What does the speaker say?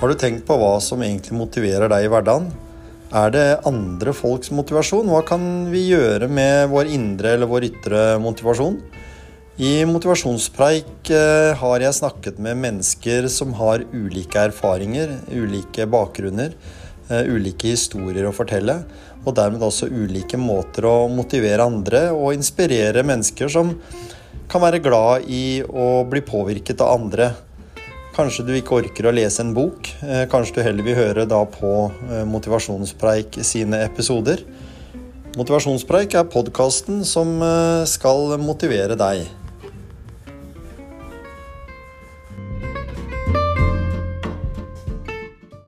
Har du tenkt på hva som egentlig motiverer deg i hverdagen? Er det andre folks motivasjon? Hva kan vi gjøre med vår indre eller vår ytre motivasjon? I motivasjonspreik eh, har jeg snakket med mennesker som har ulike erfaringer, ulike bakgrunner, eh, ulike historier å fortelle, og dermed også ulike måter å motivere andre og inspirere mennesker som kan være glad i å bli påvirket av andre. Kanskje du ikke orker å lese en bok. Eh, kanskje du heller vil høre da på eh, Motivasjonspreik sine episoder. Motivasjonspreik er podkasten som eh, skal motivere deg.